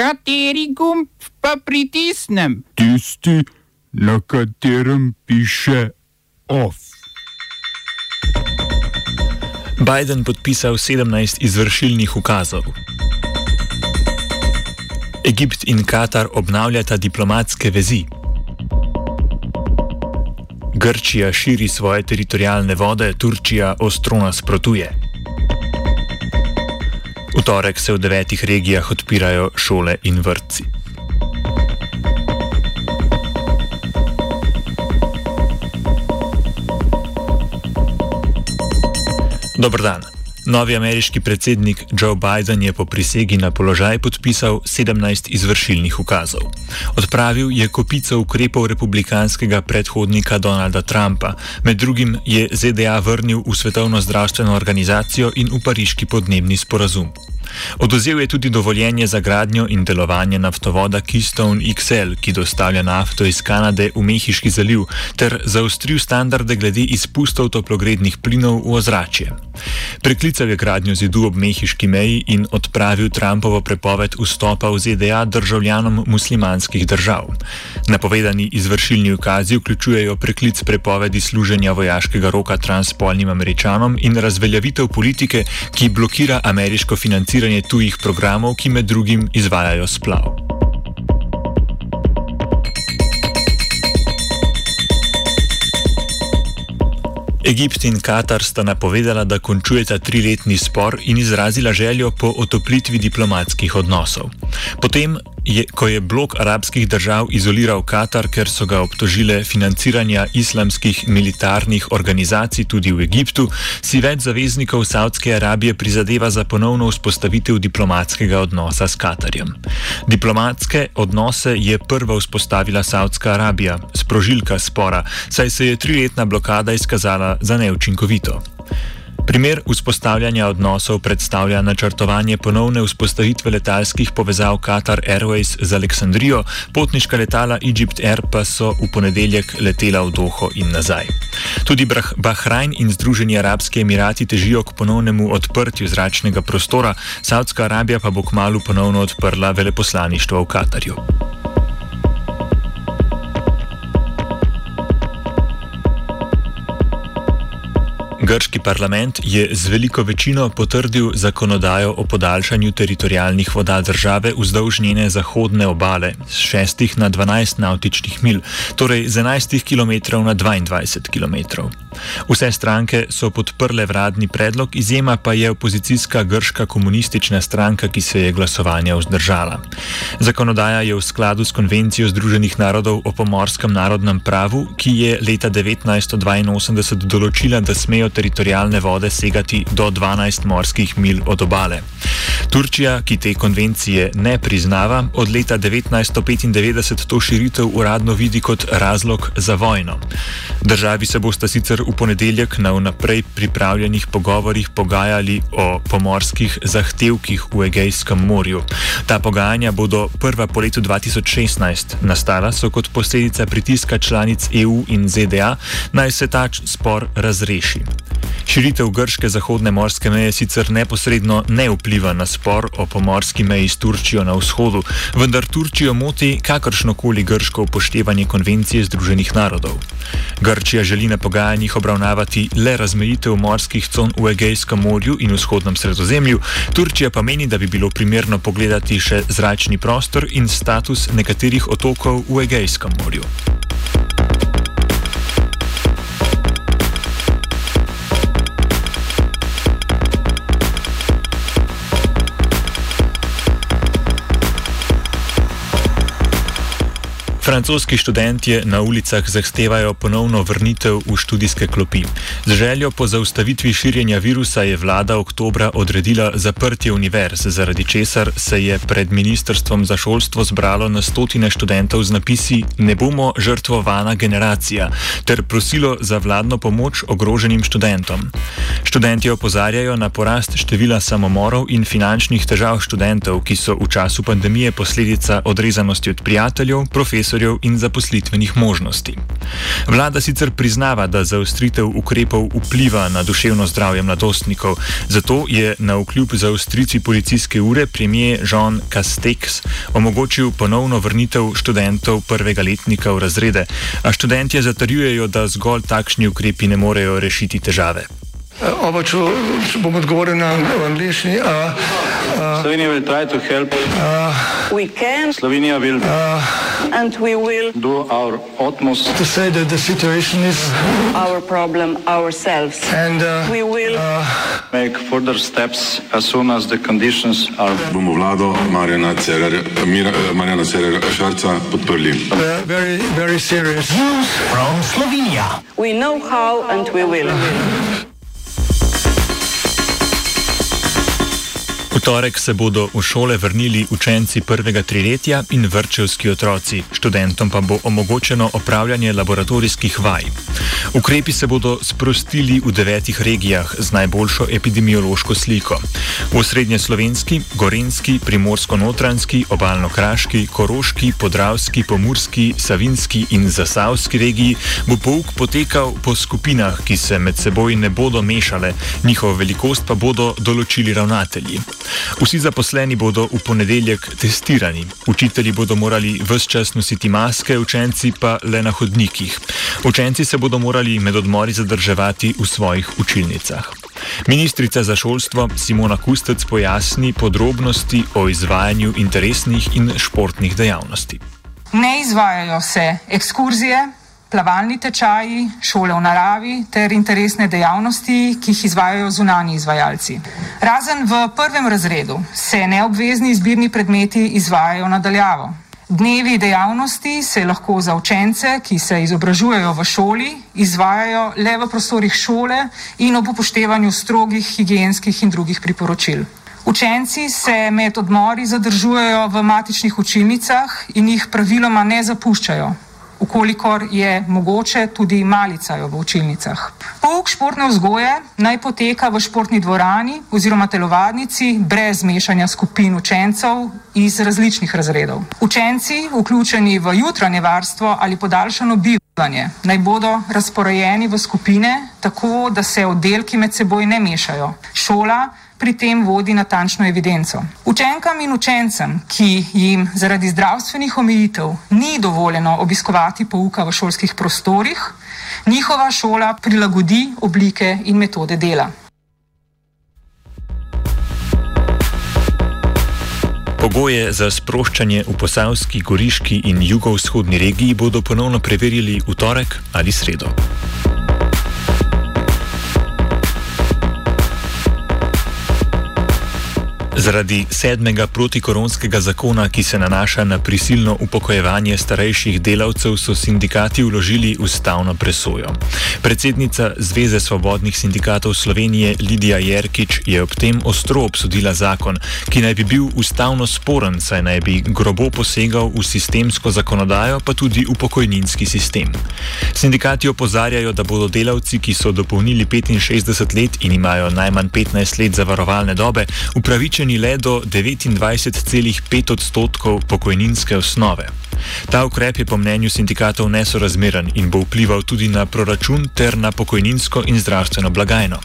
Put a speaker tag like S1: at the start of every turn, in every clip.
S1: Kateri gumb pa pritisnem?
S2: Tisti, na katerem piše OF.
S3: Biden podpisal 17 izvršilnih ukazov. Egipt in Katar obnavljata diplomatske vezi. Grčija širi svoje teritorijalne vode, Turčija ostro nasprotuje. Torek se v devetih regijah odpirajo šole in vrtci. Dobr dan. Novi ameriški predsednik Joe Biden je po prisegi na položaj podpisal 17 izvršilnih ukazov. Odpravil je kopico ukrepov republikanskega predhodnika Donalda Trumpa, med drugim je ZDA vrnil v Svetovno zdravstveno organizacijo in v Pariški podnebni sporazum. Oduzel je tudi dovoljenje za gradnjo in delovanje naftovoda Keystone XL, ki dostavlja nafto iz Kanade v Mehiški zaliv, ter zaostril standarde glede izpustov toplogrednih plinov v ozračje. Preklical je gradnjo zidu ob Mehiški meji in odpravil Trumpovo prepoved vstopa v ZDA državljanom muslimanskih držav. Napovedani izvršilni ukazi vključujejo preklic prepovedi služenja vojaškega roka transpolnim američanom in razveljavitev politike, ki blokira ameriško financiranje financiranje tujih programov, ki med drugim izvajajo splav. Egipt in Katar sta napovedala, da končujeta triletni spor in izrazila željo po otoplitvi diplomatskih odnosov. Potem je, ko je blok arabskih držav izoliral Katar, ker so ga obtožile financiranja islamskih militarnih organizacij tudi v Egiptu, si več zaveznikov Saudske Arabije prizadeva za ponovno vzpostavitev diplomatskega odnosa s Katarjem. Diplomatske odnose je prva vzpostavila Saudska Arabija, sprožilka spora, saj se je triletna blokada izkazala za neučinkovito. Primer vzpostavljanja odnosov predstavlja načrtovanje ponovne vzpostavitve letalskih povezav Qatar Airways z Aleksandrijo, potniška letala Egypt Air pa so v ponedeljek letela v Doho in nazaj. Tudi Bahrajn in Združeni arabski emirati težijo k ponovnemu odprtju zračnega prostora, Saudska Arabija pa bo kmalo ponovno odprla veleposlaništvo v Katarju. Grški parlament je z veliko večino potrdil zakonodajo o podaljšanju teritorijalnih voda države vzdolž njene zahodne obale z 6 na 12 nautičnih mil, torej z 11 km na 22 km. Vse stranke so podprle vladni predlog, izjema pa je opozicijska grška komunistična stranka, ki se je glasovanja vzdržala. Zakonodaja je v skladu s konvencijo Združenih narodov o pomorskem narodnem pravu, ki je leta 1982 določila, da smejo teritorijalne vode segati do 12 morskih mil od obale. Turčija, ki te konvencije ne priznava, od leta 1995 to širitev uradno vidi kot razlog za vojno. Državi se bosta sicer v ponedeljek na vnaprej pripravljenih pogovorjih pogajali o pomorskih zahtevkih v Egejskem morju. Ta pogajanja bodo prva po letu 2016. Nastala so kot posledica pritiska članic EU in ZDA, naj se ta spor razreši. Širitev grške zahodne morske meje sicer neposredno ne vpliva na spor o pomorski meji s Turčijo na vzhodu, vendar Turčijo moti kakršnokoli grško upoštevanje konvencije Združenih narodov. Grčija želi na pogajanjih obravnavati le razmejitev morskih con v Egejskem morju in vzhodnem sredozemlju, Turčija pa meni, da bi bilo primerno pogledati še zračni prostor in status nekaterih otokov v Egejskem morju. Francoski študentje na ulicah zahtevajo ponovno vrnitev v študijske klopi. Z željo po zaustavitvi širjenja virusa je vlada oktobra odredila zaprtje univerz, zaradi česar se je pred Ministrstvom za šolstvo zbralo na stotine študentov z napisi Ne bomo žrtvovana generacija ter prosilo za vladno pomoč ogroženim študentom. Študenti opozarjajo na porast števila samomorov in finančnih težav študentov, ki so v času pandemije posledica odrezanosti od prijateljev, profesorjev, profesorjev in zaposlitvenih možnosti. Vlada sicer priznava, da zaostritev ukrepov vpliva na duševno zdravje mladostnikov, zato je na vkljub zaostritvi policijske ure premijer Jean Castex omogočil ponovno vrnitev študentov prvega letnika v razrede, a študentje zatrjujejo, da zgolj takšni ukrepi ne morejo rešiti težave.
S4: Oba, če bom odgovoril na angliški.
S5: Slovenija will try to help.
S6: Uh, we can.
S5: Slovenija will.
S6: Uh, and we will.
S5: Do our utmost.
S4: To say that the situation is.
S6: Our problem ourselves.
S4: And uh,
S6: we will.
S5: Uh, make further steps as soon as the conditions are.
S7: Bomo vlado Marjana Cererja, Marjana Cererja Šarca podprli.
S4: Very, very serious.
S6: From Slovenia. We know how and we will.
S3: Torek se bodo v šole vrnili učenci prvega triletja in vrčevski otroci, študentom pa bo omogočeno opravljanje laboratorijskih vaj. Ukrepi se bodo sprostili v devetih regijah z najboljšo epidemiološko sliko. V srednje slovenski, gorenski, primorsko-notranski, obalno-kraški, koroški, podravski, pomurski, savinski in zasavski regiji bo pouk potekal po skupinah, ki se med seboj ne bodo mešale, njihovo velikost pa bodo določili ravnatelji. Vsi zaposleni bodo v ponedeljek testirani, učitelji bodo morali vse čas nositi maske, učenci pa le na hodnikih. Učenci se bodo morali med odmori zadrževati v svojih učilnicah. Ministrica za šolstvo Simona Kustec pojasni podrobnosti o izvajanju interesnih in športnih dejavnosti.
S8: Ne izvajajo se ekskurzije, plavalni tečaji, šole v naravi ter interesne dejavnosti, ki jih izvajajo zunani izvajalci. Razen v prvem razredu se neobvezni izbirni predmeti izvajajo nadaljavo. Dnevi dejavnosti se lahko za učence, ki se izobražujejo v šoli, izvajajo le v prostorih šole in ob upoštevanju strogih higijenskih in drugih priporočil. Učenci se med odmori zadržujejo v matičnih učilnicah in jih praviloma ne zapuščajo ukolikor je mogoče tudi malicajo v učilnicah. Pouk športne vzgoje naj poteka v športni dvorani oziroma telovadnici brez mešanja skupin učencev iz različnih razredov. Učenci, vključeni v jutranje varstvo ali podaljšano bivanje, naj bodo razporejeni v skupine tako, da se oddelki med seboj ne mešajo. Šola pri tem vodi natančno evidenco. Učenkam in učencem, ki jim zaradi zdravstvenih omejitev ni dovoljeno obiskovati pouka v šolskih prostorih, njihova šola prilagodi oblike in metode dela.
S3: Pogoje za sproščanje v posavski, goriški in jugovzhodni regiji bodo ponovno preverili v torek ali sredo. Zaradi sedmega protikoronskega zakona, ki se nanaša na prisilno upokojevanje starejših delavcev, so sindikati vložili ustavno presojo. Predsednica Zveze svobodnih sindikatov Slovenije Lidija Jerkič je ob tem ostro obsodila zakon, ki naj bi bil ustavno sporen, saj naj bi grobo posegal v sistemsko zakonodajo, pa tudi v pokojninski sistem. Sindikati opozarjajo, da bodo delavci, ki so dopolnili 65 let in imajo najmanj 15 let zavarovalne dobe, upravičeni upravičeni le do 29,5 odstotkov pokojninske osnove. Ta ukrep je po mnenju sindikatov nesorazmeren in bo vplival tudi na proračun ter na pokojninsko in zdravstveno blagajno.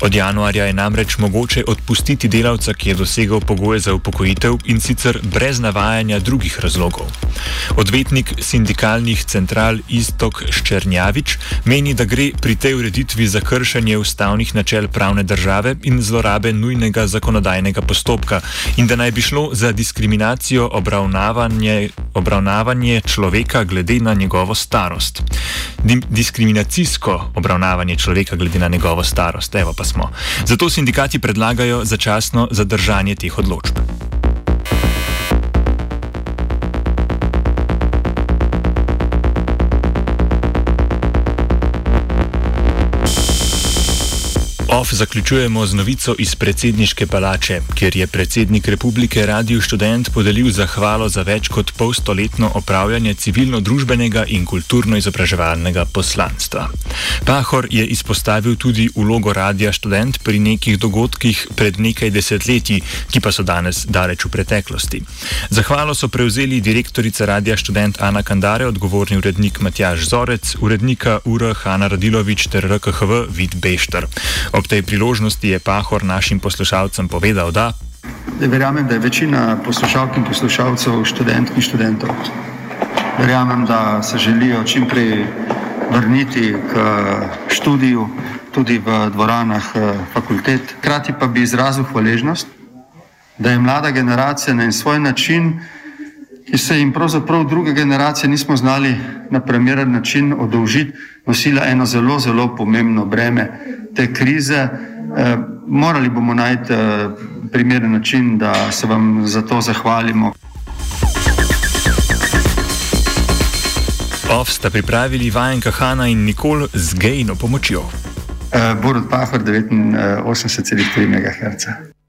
S3: Od januarja je namreč mogoče odpustiti delavca, ki je dosegal pogoje za upokojitev in sicer brez navajanja drugih razlogov. Odvetnik sindikalnih central Istok Ščernjavič meni, da gre pri tej ureditvi za kršenje ustavnih načel pravne države in zlorabe nujnega zakonodajnega postopka in da naj bi šlo za diskriminacijo obravnavanje. obravnavanje obravnavanje človeka glede na njegovo starost. Diskriminacijsko obravnavanje človeka glede na njegovo starost. Evo pa smo. Zato sindikati predlagajo začasno zadržanje teh odločb. OF zaključujemo z novico iz predsedniške palače, kjer je predsednik republike Radio Student podelil zahvalo za več kot polstoletno opravljanje civilno-družbenega in kulturno-izobraževalnega poslanstva. Pahor je izpostavil tudi ulogo Radia Student pri nekih dogodkih pred nekaj desetletji, ki pa so danes daleč v preteklosti. Zahvalo so prevzeli direktorica Radia Student Ana Kandare, odgovorni urednik Matjaš Zorec, urednika UR Hanna Radilovič ter RKHV Vid Bešter. Ob tej priložnosti je Pahor našim poslušalcem povedal, da.
S9: Verjamem, da je večina poslušalk in poslušalcev študentk in študentov. Verjamem, da se želijo čim prej vrniti k študiju, tudi v dvoranah eh, fakultet. Hkrati pa bi izrazil hvaležnost, da je mlada generacija na svoj način, ki se jim pravzaprav druge generacije nismo znali na primeren način odolžiti, nosila eno zelo, zelo pomembno breme te krize. Eh, morali bomo najti eh, primeren način, da se vam za to zahvalimo.
S3: OF sta pripravili vajenka Hanna in Nikol z gejno pomočjo.
S9: Uh, Borod Pahor 89,3 MHz.